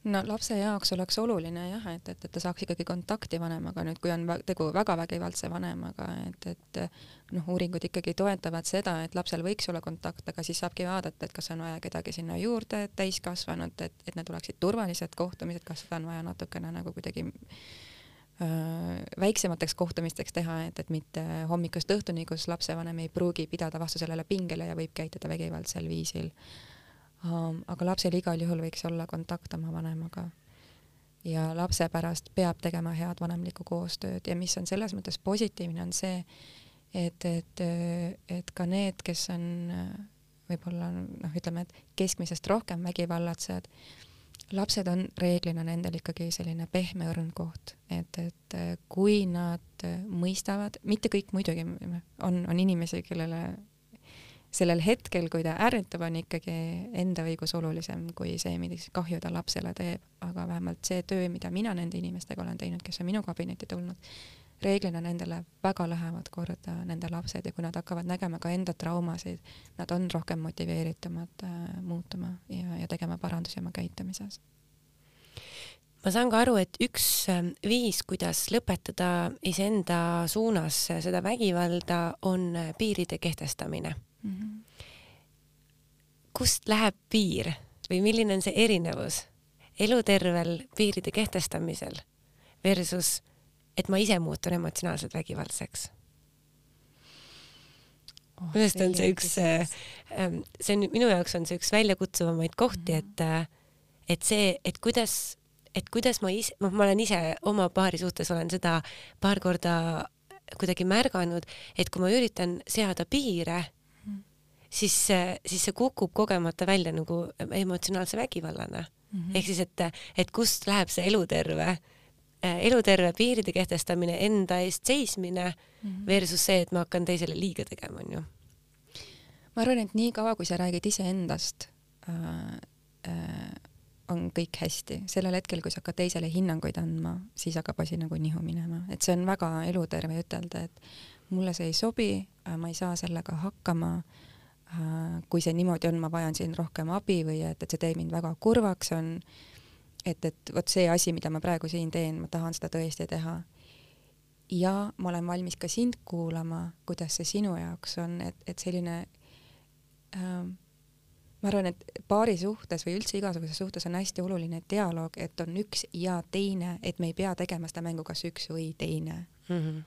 no lapse jaoks oleks oluline jah, et, et, et ta saaks ikkagi kontakti vanemaga, nüüd kui on tegu väga vägivaldse vanemaga, et, et noh, uuringud ikkagi toetavad seda, et lapsel võiks olla kontakt, aga siis saabki vaadata, et kas on vaja kedagi sinna juurde, täiskasvanut, et, et need oleksid turvalised kohtumised, kas seda on vaja natukene nagu kuidagi öö, väiksemateks kohtumisteks teha, et, et mitte hommikust õhtuni, kus lapsevanem ei pruugi pidada vastu sellele pingele ja võib käituda vägivaldsel viisil aga lapsel igal juhul võiks olla kontakt oma vanemaga. ja lapse pärast peab tegema head vanemlikku koostööd ja mis on selles mõttes positiivne, on see, et, et, et ka need, kes on võib-olla noh, ütleme, et keskmisest rohkem vägivallatsejad, lapsed on reeglina nendel ikkagi selline pehme õrn koht, et, et kui nad mõistavad, mitte kõik muidugi, on, on inimesi, kellele sellel hetkel, kui ta ärritab, on ikkagi enda õigus olulisem kui see, millist kahju ta lapsele teeb, aga vähemalt see töö, mida mina nende inimestega olen teinud, kes on minu kabinetti tulnud, reeglina nendele väga lähevad korda nende lapsed. Ja kui nad hakkavad nägema ka enda traumasid, nad on rohkem motiveeritumad äh, muutuma ja, ja tegema parandusi oma käitumises. Ma saan ka aru, et üks ähm, viis, kuidas lõpetada iseenda suunas seda vägivalda, on äh, piiride kehtestamine mm. -hmm. kust läheb piir või milline on see erinevus elutervel piiride kehtestamisel versus, et ma ise muutun emotsionaalselt vägivaldseks? oh, minu arust on see üks, äh, ähm, see on minu jaoks on see üks väljakutsuvamaid kohti mm, -hmm. et, äh, et see, et kuidas, et kuidas ma ise, noh, ma olen ise oma paari suhtes olen seda paar korda kuidagi märganud, et kui ma üritan seada piire siis, siis see kukub kogemata välja nagu emotsionaalse vägivallana mm. -hmm. ehk siis, et, et kust läheb see eluterve, eluterve piiride kehtestamine, enda eest seismine mm -hmm. versus see, et ma hakkan teisele liiga tegema, onju. ma arvan, et niikaua, kui sa räägid iseendast äh,, äh, on kõik hästi. sellel hetkel, kui sa hakkad teisele hinnanguid andma, siis hakkab asi nagu nihu minema, et see on väga eluterve ütelda, et mulle see ei sobi, äh, ma ei saa sellega hakkama Äh, kui see niimoodi on, ma vajan siin rohkem abi või et, et see teeb mind väga kurvaks, on et, et vot see asi, mida ma praegu siin teen, ma tahan seda tõesti teha. ja ma olen valmis ka sind kuulama, kuidas see sinu jaoks on, et, et selline äh, ma arvan, et paari suhtes või üldse igasuguses suhtes on hästi oluline dialoog, et on üks ja teine, et me ei pea tegema seda mängu kas üks või teine mm. -hmm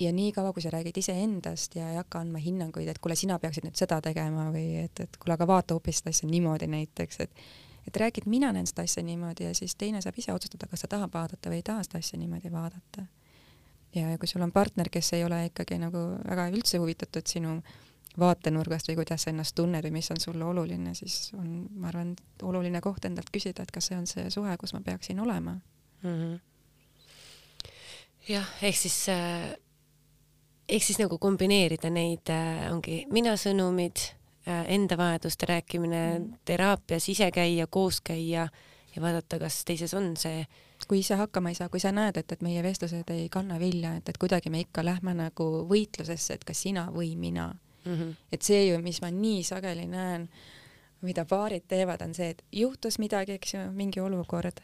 ja niikaua, kui sa räägid iseendast ja ei hakka andma hinnanguid, et kuule, sina peaksid nüüd seda tegema või et, et kuule, aga vaata hoopis seda asja niimoodi näiteks, et et räägid, mina näen seda asja niimoodi ja siis teine saab ise otsustada, kas ta tahab vaadata või ei taha seda asja niimoodi vaadata. ja, ja kui sul on partner, kes ei ole ikkagi nagu väga üldse huvitatud sinu vaatenurgast või kuidas sa ennast tunned või mis on sulle oluline, siis on, ma arvan, oluline koht endalt küsida, et kas see on see suhe, kus ma peaksin olema mm. -hmm. jah, ehk siis äh ehk siis nagu kombineerida neid äh,, ongi mina sõnumid äh,, enda vajaduste rääkimine mm., teraapias ise käia, koos käia ja vaadata, kas teises on see. kui ise hakkama ei saa, kui sa näed, et, et meie vestlused ei kanna vilja, et, et kuidagi me ikka lähme nagu võitlusesse, et kas sina või mina mm. -hmm. et see ju, mis ma nii sageli näen, mida paarid teevad, on see, et juhtus midagi, eks ju, mingi olukord.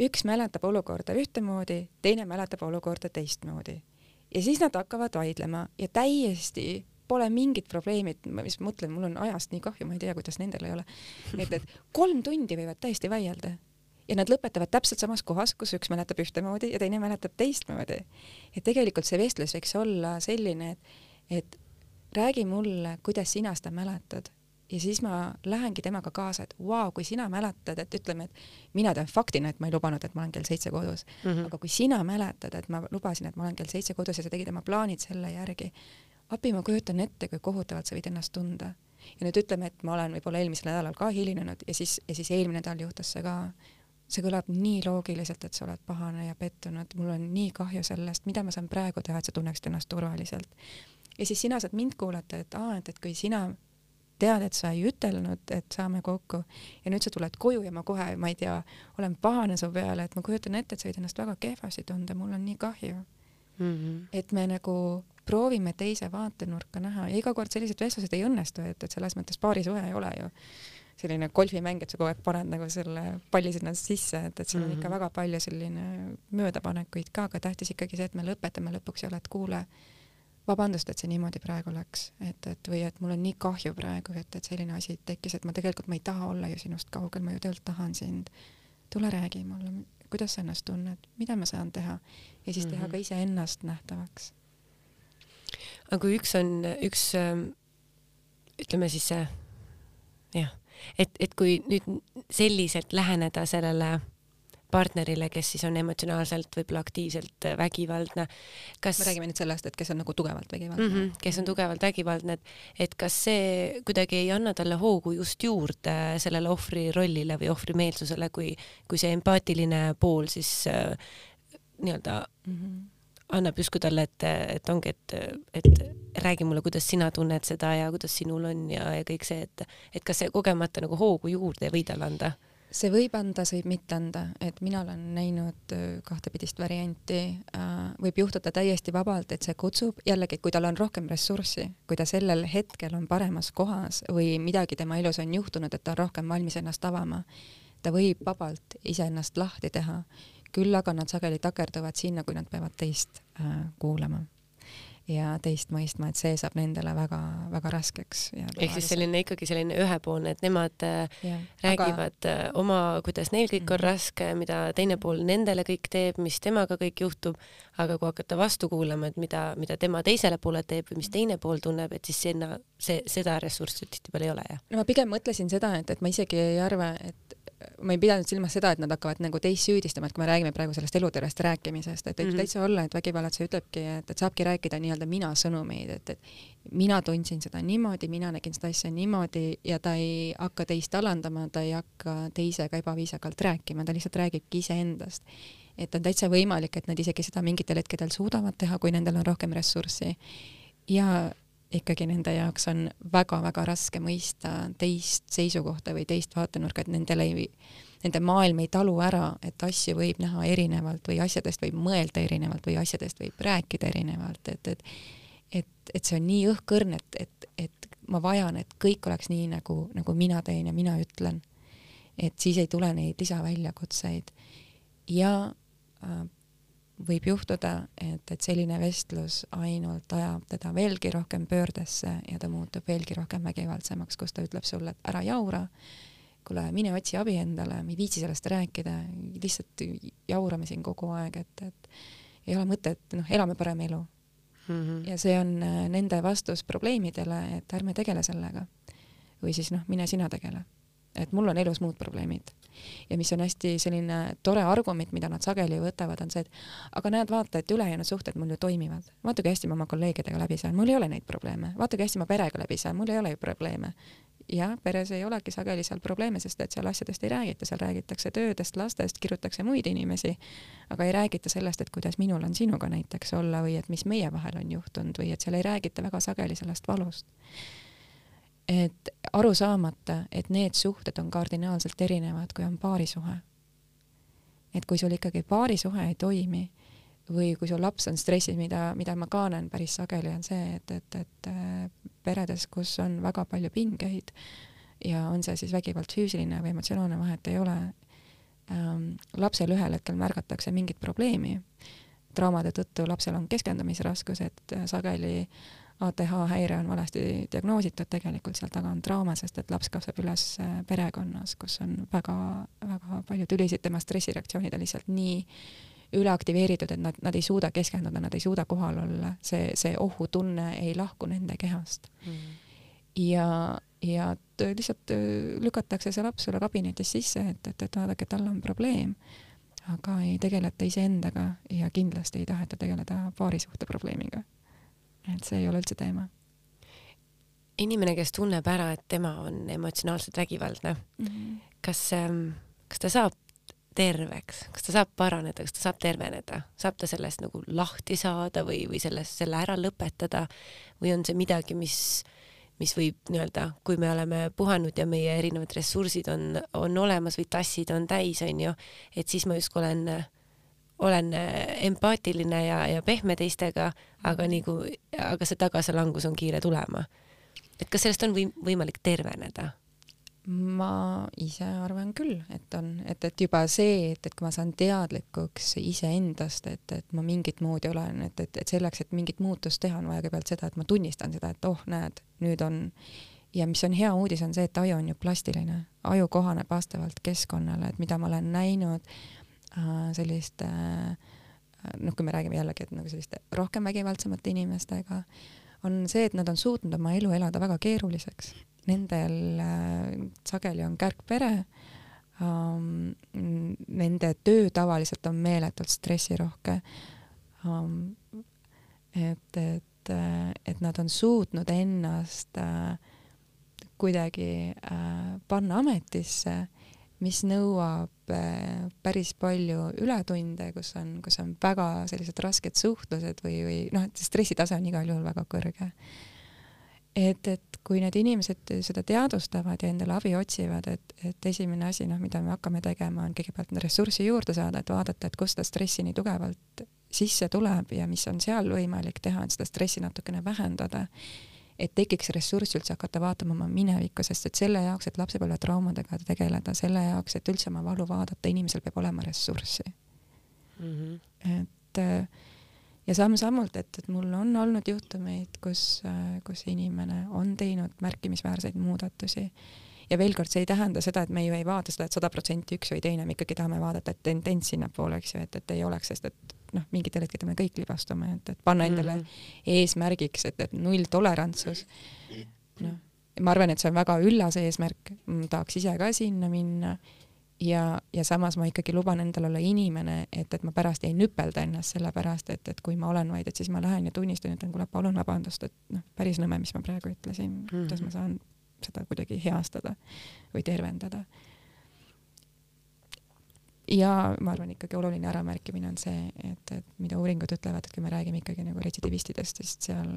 üks mäletab olukorda ühtemoodi, teine mäletab olukorda teistmoodi ja siis nad hakkavad vaidlema ja täiesti pole mingit probleemi, et ma just mõtlen, mul on ajast nii kahju, ma ei tea, kuidas nendel ei ole. et, et kolm tundi võivad täiesti väielda ja nad lõpetavad täpselt samas kohas, kus üks mäletab ühtemoodi ja teine mäletab teistmoodi. et tegelikult see vestlus võiks olla selline, et, et räägi mulle, kuidas sina seda mäletad ja siis ma lähengi temaga kaasa, et vau wow,, kui sina mäletad, et ütleme, et mina tean faktina, et ma ei lubanud, et ma olen kell seitse kodus mm, -hmm. aga kui sina mäletad, et ma lubasin, et ma olen kell seitse kodus ja sa tegid oma plaanid selle järgi, appi ma kujutan ette, kui kohutavalt sa võid ennast tunda. ja nüüd ütleme, et ma olen võib-olla eelmisel nädalal ka hilinenud ja siis, ja siis eelmine nädal juhtus see ka. see kõlab nii loogiliselt, et sa oled pahane ja pettunud, mul on nii kahju sellest, mida ma saan praegu teha, et sa tunneksid ennast turvaliselt. ja siis sina saad mind kuulata, et aa, et, et kui sina tead, et sa ei ütelnud, et saame kokku ja nüüd sa tuled koju ja ma kohe, ma ei tea, olen pahane su peale, et ma kujutan ette, et sa võid ennast väga kehvasti tunda, mul on nii kahju mm. -hmm. et me nagu proovime teise vaatenurka näha ja iga kord sellised vestlused ei õnnestu, et, et selles mõttes paarisuhe ei ole ju selline golfimäng, et sa kogu aeg paned nagu selle palli sinna sisse, et, et seal on mm -hmm. ikka väga palju selline möödapanekuid ka, aga tähtis ikkagi see, et me lõpetame lõpuks ja oled kuule vabandust, et see niimoodi praegu läks, et, et või et mul on nii kahju praegu, et, et selline asi tekkis, et ma tegelikult, ma ei taha olla ju sinust kaugel, ma ju tegelikult tahan sind. tule räägi mulle, kuidas sa ennast tunned, mida ma saan teha ja siis mm -hmm. teha mhm. ka iseennast nähtavaks. aga kui üks on, üks ähm, ütleme siis see jah, et, et kui nüüd selliselt läheneda sellele partnerile, kes siis on emotsionaalselt võib-olla aktiivselt äh, vägivaldne. kas me räägime nüüd sellest, et kes on nagu tugevalt vägivaldne mm? -hmm, kes on tugevalt vägivaldne, et, et kas see kuidagi ei anna talle hoogu just juurde sellele ohvri rollile või ohvrimeelsusele, kui, kui see empaatiline pool siis äh, nii-öelda mm -hmm. annab justkui talle, et, et ongi, et, et räägi mulle, kuidas sina tunned seda ja kuidas sinul on ja, ja kõik see, et, et kas see kogemata nagu hoogu juurde ei või talle anda see võib anda, see võib mitte anda, et mina olen näinud äh, kahtepidist varianti, äh, võib juhtuda täiesti vabalt, et see kutsub, jällegi, kui tal on rohkem ressurssi, kui ta sellel hetkel on paremas kohas või midagi tema elus on juhtunud, et ta on rohkem valmis ennast avama, ta võib vabalt iseennast lahti teha, küll aga nad sageli takerduvad sinna, kui nad peavad teist äh, kuulama ja teist mõistma, et see saab nendele väga-väga raskeks. ehk siis selline ikkagi selline ühepoolne, et nemad äh, ja, räägivad aga... Äh, oma, kuidas neil kõik on mhm. raske, mida teine pool nendele kõik teeb, mis temaga kõik juhtub, aga kui hakata vastu kuulama, et mida, mida tema teisele poole teeb või mis teine pool tunneb, et siis sinna see, seda ressurssi tihtipeale ei ole, jah? no ma pigem mõtlesin seda, et, et ma isegi ei arva, et ma ei pidanud silmas seda, et nad hakkavad nagu teist süüdistama, et kui me räägime praegu sellest elutervest rääkimisest, et võib mm -hmm. täitsa olla, et vägivallatseja ütlebki, et, et saabki rääkida nii-öelda mina sõnumeid, et, et mina tundsin seda niimoodi, mina nägin seda asja niimoodi ja ta ei hakka teist alandama, ta ei hakka teisega ebaviisakalt rääkima, ta lihtsalt räägibki iseendast. et on täitsa võimalik, et nad isegi seda mingitel hetkedel suudavad teha, kui nendel on rohkem ressurssi. ja ikkagi nende jaoks on väga-väga raske mõista teist seisukohta või teist vaatenurka, et nendel ei, nende maailm ei talu ära, et asju võib näha erinevalt või asjadest võib mõelda erinevalt või asjadest võib rääkida erinevalt, et, et et, et see on nii õhkõrn, et, et, et ma vajan, et kõik oleks nii, nagu, nagu mina teen ja mina ütlen. et siis ei tule neid lisaväljakutseid. ja äh, võib juhtuda, et, et selline vestlus ainult ajab teda veelgi rohkem pöördesse ja ta muutub veelgi rohkem vägivaldsemaks, kus ta ütleb sulle, et ära jaura, kuule, mine otsi abi endale, ma ei viitsi sellest rääkida, lihtsalt jaurame siin kogu aeg, et, et ei ole mõtet, noh, elame parem elu mm. -hmm. ja see on äh, nende vastus probleemidele, et ärme tegele sellega. või siis noh, mine sina tegele. et mul on elus muud probleemid ja mis on hästi selline tore argument, mida nad sageli võtavad, on see, et aga näed, vaata, et ülejäänud suhted mul ju toimivad. vaata, kui hästi ma oma kolleegidega läbi saan, mul ei ole neid probleeme. vaata, kui hästi ma perega läbi saan, mul ei ole ju probleeme. jah, peres ei olegi sageli seal probleeme, sest et seal asjadest ei räägita, seal räägitakse töödest, lastest, kirutakse muid inimesi, aga ei räägita sellest, et kuidas minul on sinuga näiteks olla või et mis meie vahel on juhtunud või et seal ei räägita väga sageli sellest valust et aru saamata, et need suhted on kardinaalselt erinevad, kui on paarisuhe. et kui sul ikkagi paarisuhe ei toimi või kui sul laps on stressis, mida, mida ma ka näen päris sageli, on see, et, et, et äh, peredes, kus on väga palju pingeid ja on see siis vägivald füüsiline või emotsionaalne, vahet ei ole ähm,, lapsel ühel hetkel märgatakse mingit probleemi, traumade tõttu lapsel on keskendumisraskused, sageli ATH häire on valesti diagnoositud, tegelikult seal taga on trauma, sest et laps kasvab üles äh, perekonnas, kus on väga-väga palju tülisid, tema stressireaktsioonid on lihtsalt nii üleaktiveeritud, et nad, nad ei suuda keskenduda, nad ei suuda kohal olla, see, see ohutunne ei lahku nende kehast. Mm. ja, ja lihtsalt äh, lükatakse see laps sulle kabinetis sisse, et, et, et vaadake, tal on probleem, aga ei tegeleta iseendaga ja kindlasti ei taheta tegeleda paarisuhte probleemiga et see ei ole üldse teema. inimene, kes tunneb ära, et tema on emotsionaalselt vägivaldne mm, -hmm. kas, ähm, kas ta saab terveks, kas ta saab paraneda, kas ta saab terveneda, saab ta sellest nagu lahti saada või, või sellest, selle ära lõpetada või on see midagi, mis, mis võib nii-öelda, kui me oleme puhanud ja meie erinevad ressursid on, on olemas või tassid on täis, onju, et siis ma justkui olen äh, olen äh, empaatiline ja, ja pehme teistega, aga nagu, aga see tagasilangus on kiire tulema. et kas sellest on või, võimalik terveneda? ma ise arvan küll, et on, et, et juba see, et, et kui ma saan teadlikuks iseendast, et, et ma mingit moodi olen, et, et, et selleks, et mingit muutust teha, on vaja kõigepealt seda, et ma tunnistan seda, et oh, näed, nüüd on ja mis on hea uudis, on see, et aju on ju plastiline, aju kohaneb vastavalt keskkonnale, et mida ma olen näinud, selliste äh, noh, kui me räägime jällegi, et nagu selliste rohkem vägivaldsemate inimestega, on see, et nad on suutnud oma elu elada väga keeruliseks. Nendel äh, sageli on kärgpere um,, nende töö tavaliselt on meeletult stressirohke um,. et, et, et nad on suutnud ennast kuidagi panna ametisse mis nõuab äh, päris palju ületunde, kus on, kus on väga sellised rasked suhtlused või, või noh, et stressitase on igal juhul väga kõrge. et, et kui need inimesed seda teadvustavad ja endale abi otsivad, et, et esimene asi, noh, mida me hakkame tegema, on kõigepealt ressurssi juurde saada, et vaadata, et kust seda stressi nii tugevalt sisse tuleb ja mis on seal võimalik teha, et seda stressi natukene vähendada et tekiks ressurss üldse hakata vaatama oma minevikku, sest et selle jaoks, et lapsepõlvetraumadega tegeleda, selle jaoks, et üldse oma valu vaadata, inimesel peab olema ressurssi mm. -hmm. et ja samm-sammult, et, et mul on olnud juhtumeid, kus, kus inimene on teinud märkimisväärseid muudatusi ja veel kord, see ei tähenda seda, et me ju ei vaata seda, et sada protsenti üks või teine, me ikkagi tahame vaadata, et tendents sinnapoole, eks ju, et, et ei oleks, sest et noh, mingitel hetkedel me kõik libastume, et, et panna endale mm -hmm. eesmärgiks, et, et nulltolerantsus. noh, ma arvan, et see on väga üllas eesmärk, tahaks ise ka sinna minna ja, ja samas ma ikkagi luban endale olla inimene, et, et ma pärast ei nüpelda ennast sellepärast, et, et kui ma olen vaid, et siis ma lähen ja tunnistan, ütlen, kuule, palun vabandust, et noh, päris nõme, mis ma praegu ütlesin mm, -hmm. kuidas ma saan seda kuidagi heastada või tervendada ja ma arvan ikkagi oluline äramärkimine on see, et, et mida uuringud ütlevad, et kui me räägime ikkagi nagu retsidivistidest, siis seal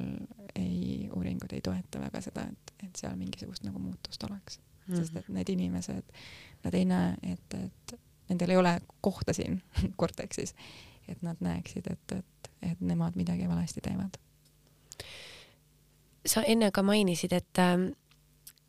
ei, uuringud ei toeta väga seda, et, et seal mingisugust nagu muutust oleks mm. -hmm. sest et need inimesed, nad ei näe, et, et nendel ei ole kohta siin korteksis, et nad näeksid, et, et, et nemad midagi valesti teevad. sa enne ka mainisid, et ähm,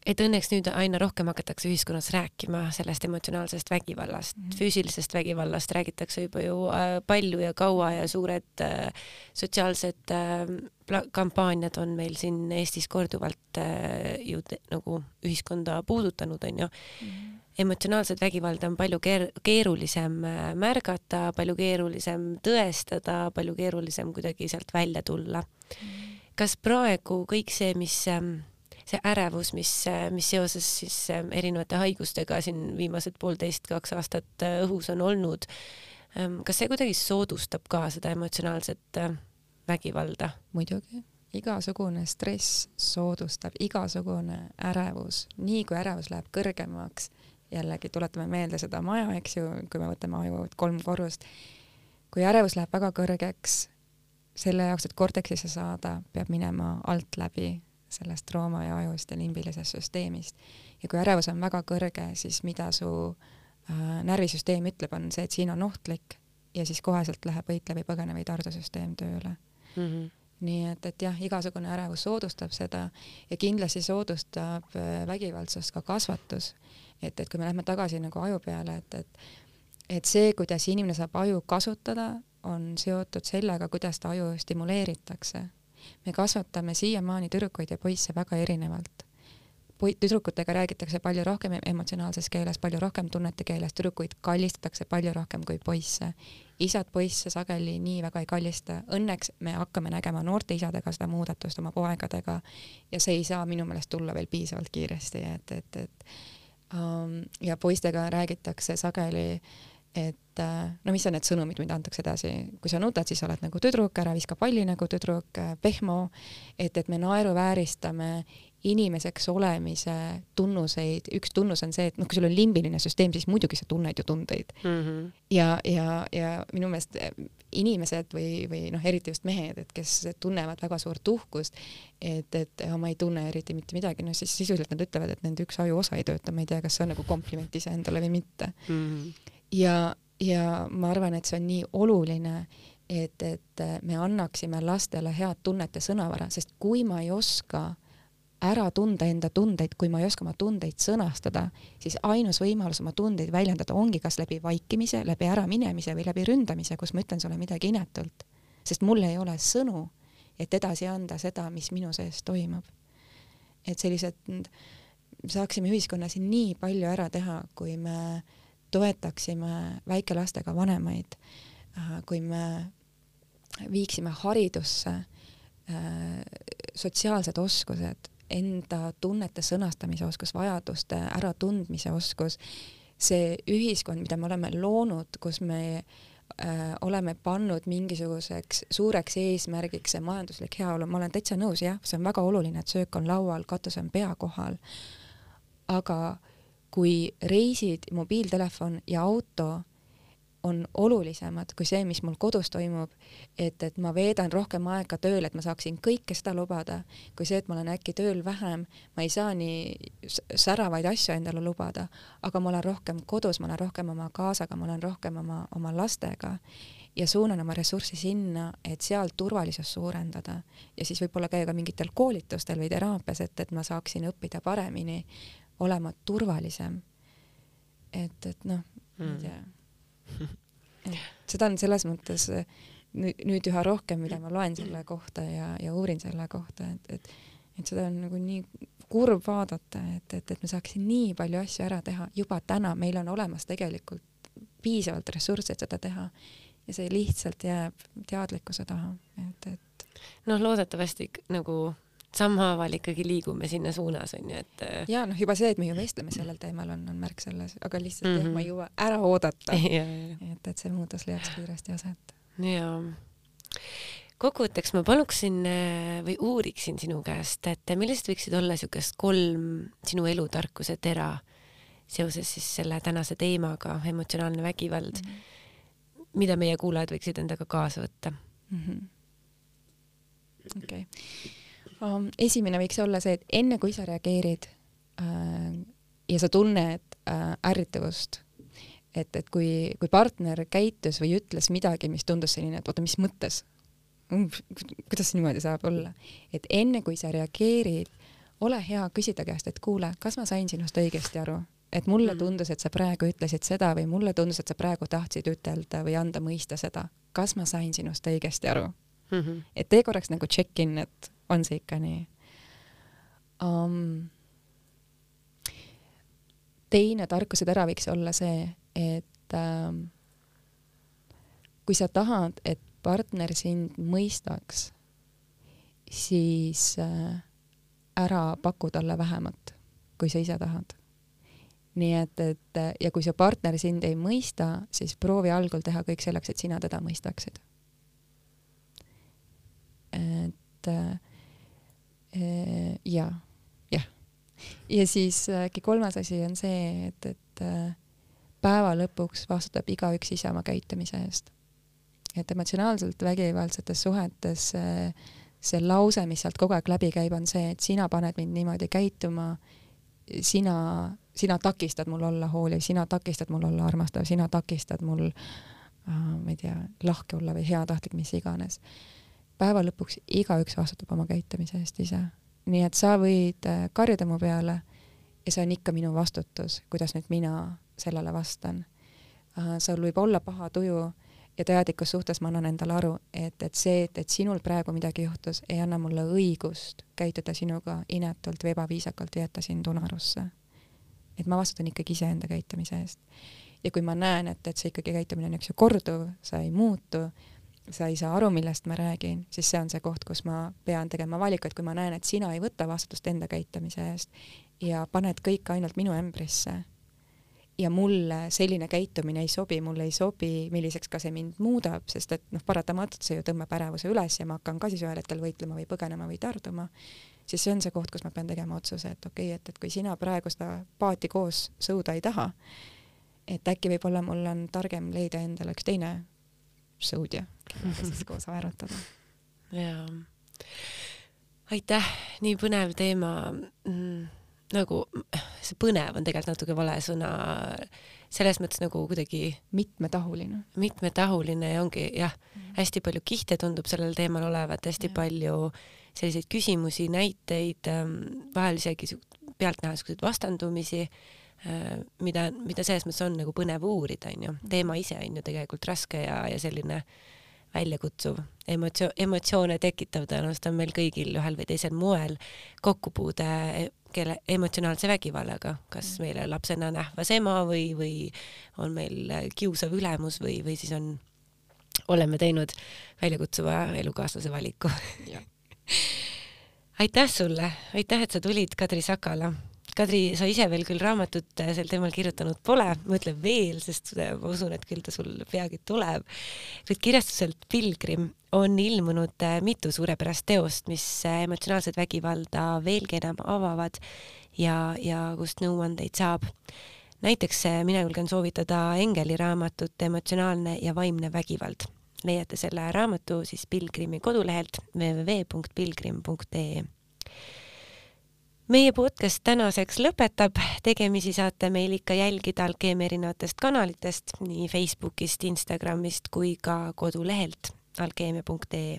et õnneks nüüd aina rohkem hakatakse ühiskonnas rääkima sellest emotsionaalsest vägivallast mm, -hmm. füüsilisest vägivallast räägitakse juba ju äh, palju ja kaua ja suured äh, sotsiaalsed äh, kampaaniad on meil siin Eestis korduvalt äh, ju nagu ühiskonda puudutanud, onju mm. -hmm. emotsionaalset vägivalda on palju keer keerulisem äh, märgata, palju keerulisem tõestada, palju keerulisem kuidagi sealt välja tulla mm. -hmm. kas praegu kõik see, mis äh, see ärevus, mis, mis seoses siis ähm, erinevate haigustega siin viimased poolteist, kaks aastat äh, õhus on olnud. Ähm, kas see kuidagi soodustab ka seda emotsionaalset äh, vägivalda? muidugi, igasugune stress soodustab, igasugune ärevus, nii kui ärevus läheb kõrgemaks, jällegi tuletame meelde seda maja, eks ju, kui me võtame aju kolm korrust, kui ärevus läheb väga kõrgeks, selle jaoks, et korteksisse saada, peab minema alt läbi sellest trauma ja ajust ja limbilisest süsteemist. ja kui ärevus on väga kõrge, siis mida su äh, närvisüsteem ütleb, on see, et siin on ohtlik ja siis koheselt läheb võitle või põgene või tardusüsteem tööle mm. -hmm nii et, et jah, igasugune ärevus soodustab seda ja kindlasti soodustab äh, vägivaldsust ka kasvatus. et, et kui me lähme tagasi nagu aju peale, et, et et see, kuidas inimene saab aju kasutada, on seotud sellega, kuidas ta aju stimuleeritakse me kasvatame siiamaani tüdrukuid ja poisse väga erinevalt tüdrukutega räägitakse palju rohkem emotsionaalses keeles, palju rohkem tunnete keeles, tüdrukuid kallistatakse palju rohkem kui poisse. isad poisse sageli nii väga ei kallista, õnneks me hakkame nägema noorte isadega seda muudatust oma poegadega ja see ei saa minu meelest tulla veel piisavalt kiiresti, et, et, et um, ja poistega räägitakse sageli et no mis on need sõnumid, mida antakse edasi, kui sa nutad, siis oled nagu tüdruk, ära viska palli nagu tüdruk, pehmo, et, et me naeruvääristame inimeseks olemise tunnuseid, üks tunnus on see, et noh, kui sul on limbiline süsteem, siis muidugi sa tunned ju tundeid mm. -hmm. ja, ja, ja minu meelest eh, inimesed või, või noh, eriti just mehed, et kes tunnevad väga suurt uhkust, et, et ma ei tunne eriti mitte midagi, no siis sisuliselt nad ütlevad, et nende üks ajuosa ei tööta, ma ei tea, kas see on nagu kompliment iseendale või mitte mm. -hmm. Ja, ja ma arvan, et see on nii oluline et, et me annaksime lastele head tunnet ja sõnavara, sest kui ma ei oska ära tunda enda tundeid, kui ma ei oska oma tundeid sõnastada, siis ainus võimalus oma tundeid väljendada ongi kas läbi vaikimise, läbi äraminemise või läbi ründamise, kus ma ütlen sulle midagi inetult. sest mul ei ole sõnu, et edasi anda seda, mis minu sees toimub. et sellised, saaksime ühiskonnas nii palju ära teha, kui me toetaksime väikelastega vanemaid, kui me viiksime haridusse äh, sotsiaalsed oskused, enda tunnete sõnastamise oskus, vajaduste äratundmise oskus, see ühiskond, mida me oleme loonud, kus me äh, oleme pannud mingisuguseks suureks eesmärgiks see majanduslik heaolu, ma olen täitsa nõus, jah, see on väga oluline, et söök on laual, katus on pea kohal. aga kui reisid, mobiiltelefon ja auto on olulisemad kui see, mis mul kodus toimub, et, et ma veedan rohkem aega tööl, et ma saaksin kõike seda lubada, kui see, et ma olen äkki tööl vähem, ma ei saa nii säravaid asju endale lubada, aga ma olen rohkem kodus, ma olen rohkem oma kaasaga, ma olen rohkem oma, oma lastega ja suunan oma ressurssi sinna, et seal turvalisust suurendada. Ja siis võib-olla käia ka mingitel koolitustel või teraapias, et, et ma saaksin õppida paremini olema turvalisem. et, et noh mm., ma ei tea seda on selles mõttes nüüd üha rohkem, mida ma loen selle kohta ja, ja uurin selle kohta, et, et, et seda on nagu nii kurb vaadata, et, et, et me saaksime nii palju asju ära teha juba täna, meil on olemas tegelikult piisavalt ressursse, et seda teha ja see lihtsalt jääb teadlikkuse taha, et, et noh, loodetavasti nagu sammhaaval ikkagi liigume sinna suunas onju, et. Äh, ja noh, juba see, et me ju vestleme sellel teemal on, on märk selles, aga lihtsalt mm -hmm. jah, ma ei jõua ära oodata et, et see muutus leiaks kiiresti aset. jaa kokkuvõtteks ma paluksin äh, või uuriksin sinu käest, et millised võiksid olla niisugust kolm sinu elutarkuse tera seoses siis selle tänase teemaga, emotsionaalne vägivald mm, -hmm. mida meie kuulajad võiksid endaga kaasa võtta mm -hmm.? okei okay? Esimene võiks olla see, et enne kui sa reageerid äh, ja sa tunned äh, ärritavust, et, et kui, kui partner käitus või ütles midagi, mis tundus selline, et oota, mis mõttes, kuidas niimoodi saab olla, et enne kui sa reageerid, ole hea, küsi ta käest, et kuule, kas ma sain sinust õigesti aru, et mulle mm. tundus, et sa praegu ütlesid seda või mulle tundus, et sa praegu tahtsid ütelda või anda mõista seda, kas ma sain sinust õigesti aru mm. -hmm. et tee korraks nagu check-in, et on see ikka nii um,? teine tarkuse tera võiks olla see, et ähm, kui sa tahad, et partner sind mõistaks, siis äh, ära paku talle vähemat, kui sa ise tahad. nii et, et ja kui su partner sind ei mõista, siis proovi algul teha kõik selleks, et sina teda mõistaksid. et Äh, ja, jah. ja siis äh, äkki kolmas asi on see, et, et äh, päeva lõpuks vastutab igaüks ise oma käitumise eest. et emotsionaalselt vägivaldsetes suhetes see, lause, mis sealt kogu aeg läbi käib, on see, et sina paned mind niimoodi käituma, sina, sina takistad mul olla hooliv, sina takistad mul olla armastav, sina takistad mul äh, ma ei tea, lahke olla või heatahtlik, mis iganes päeva lõpuks igaüks vastutab oma käitumise eest ise. nii et sa võid äh, karjuda mu peale ja see on ikka minu vastutus, kuidas nüüd mina sellele vastan. sul võib olla paha tuju, ja teadlikus suhtes ma annan endale aru, et, et see, et, et sinul praegu midagi juhtus, ei anna mulle õigust käituda sinuga inetult või ebaviisakalt ja jätta sind unarusse. et ma vastutan ikkagi iseenda käitumise eest. ja kui ma näen, et, et see ikkagi käitumine on, eks ju, korduv, sa ei muutu, sa ei saa aru, millest ma räägin, siis see on see koht, kus ma pean tegema valiku, et kui ma näen, et sina ei võta vastutust enda käitumise eest ja paned kõik ainult minu ämbrisse. Ja mulle selline käitumine ei sobi, mulle ei sobi, milliseks ka see mind muudab, sest et noh, paratamatult see ju tõmbab ärevuse üles ja ma hakkan ka siis ühel hetkel võitlema või põgenema või tarduma, siis see on see koht, kus ma pean tegema otsuse, et okei okay,, et, et kui sina praegu seda paati koos sõuda ei taha, et äkki võib-olla mul on targem leida endale üks teine sõudja, kellega siis koos aerutada. jaa. aitäh, nii põnev teema mm nagu see põnev on tegelikult natuke vale sõna, selles mõttes nagu kuidagi mitmetahuline. mitmetahuline ja ongi jah mm., hästi palju kihte tundub sellel teemal olevat, hästi ja. palju selliseid küsimusi, näiteid, ähm, vahel isegi pealtnäha siukseid vastandumisi, mida, mida selles mõttes on nagu põnev uurida, onju. Teema ise on ju tegelikult raske ja, ja selline väljakutsuv, emotsio-, emotsioone tekitav tõenäoliselt on meil kõigil ühel või teisel moel. Kokkupuude kelle emotsionaalse vägivallaga, kas mm. meile lapsena nähvas ema või, või on meil kiusav ülemus või, või siis on, oleme teinud väljakutsuva elukaaslase valiku. Aitäh sulle, aitäh, et sa tulid, Kadri Sakala Kadri, sa ise veel küll raamatut äh, sel teemal kirjutanud pole, ma ütlen veel, sest äh, ma usun, et küll ta sul peagi tuleb. kuid kirjastuselt Pilgrim on ilmunud äh, mitu suurepärast teost, mis emotsionaalset vägivalda veelgi enam avavad ja, ja kust nõuandeid saab. näiteks mina julgen soovitada Engeli raamatut Emotsionaalne ja vaimne vägivald. leiate selle raamatu siis Pilgrimi kodulehelt www.pilgrim.ee meie podcast tänaseks lõpetab, tegemisi saate meil ikka jälgida Alkeemia erinevatest kanalitest, nii Facebookist, Instagramist kui ka kodulehelt alkeemia.ee.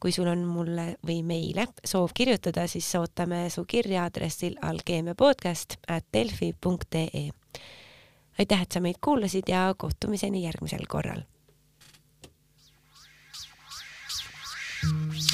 kui sul on mulle või meile soov kirjutada, siis ootame su kirja aadressil alkeemiapodcast at delfi.ee. aitäh, et sa meid kuulasid ja kohtumiseni järgmisel korral. alkeemia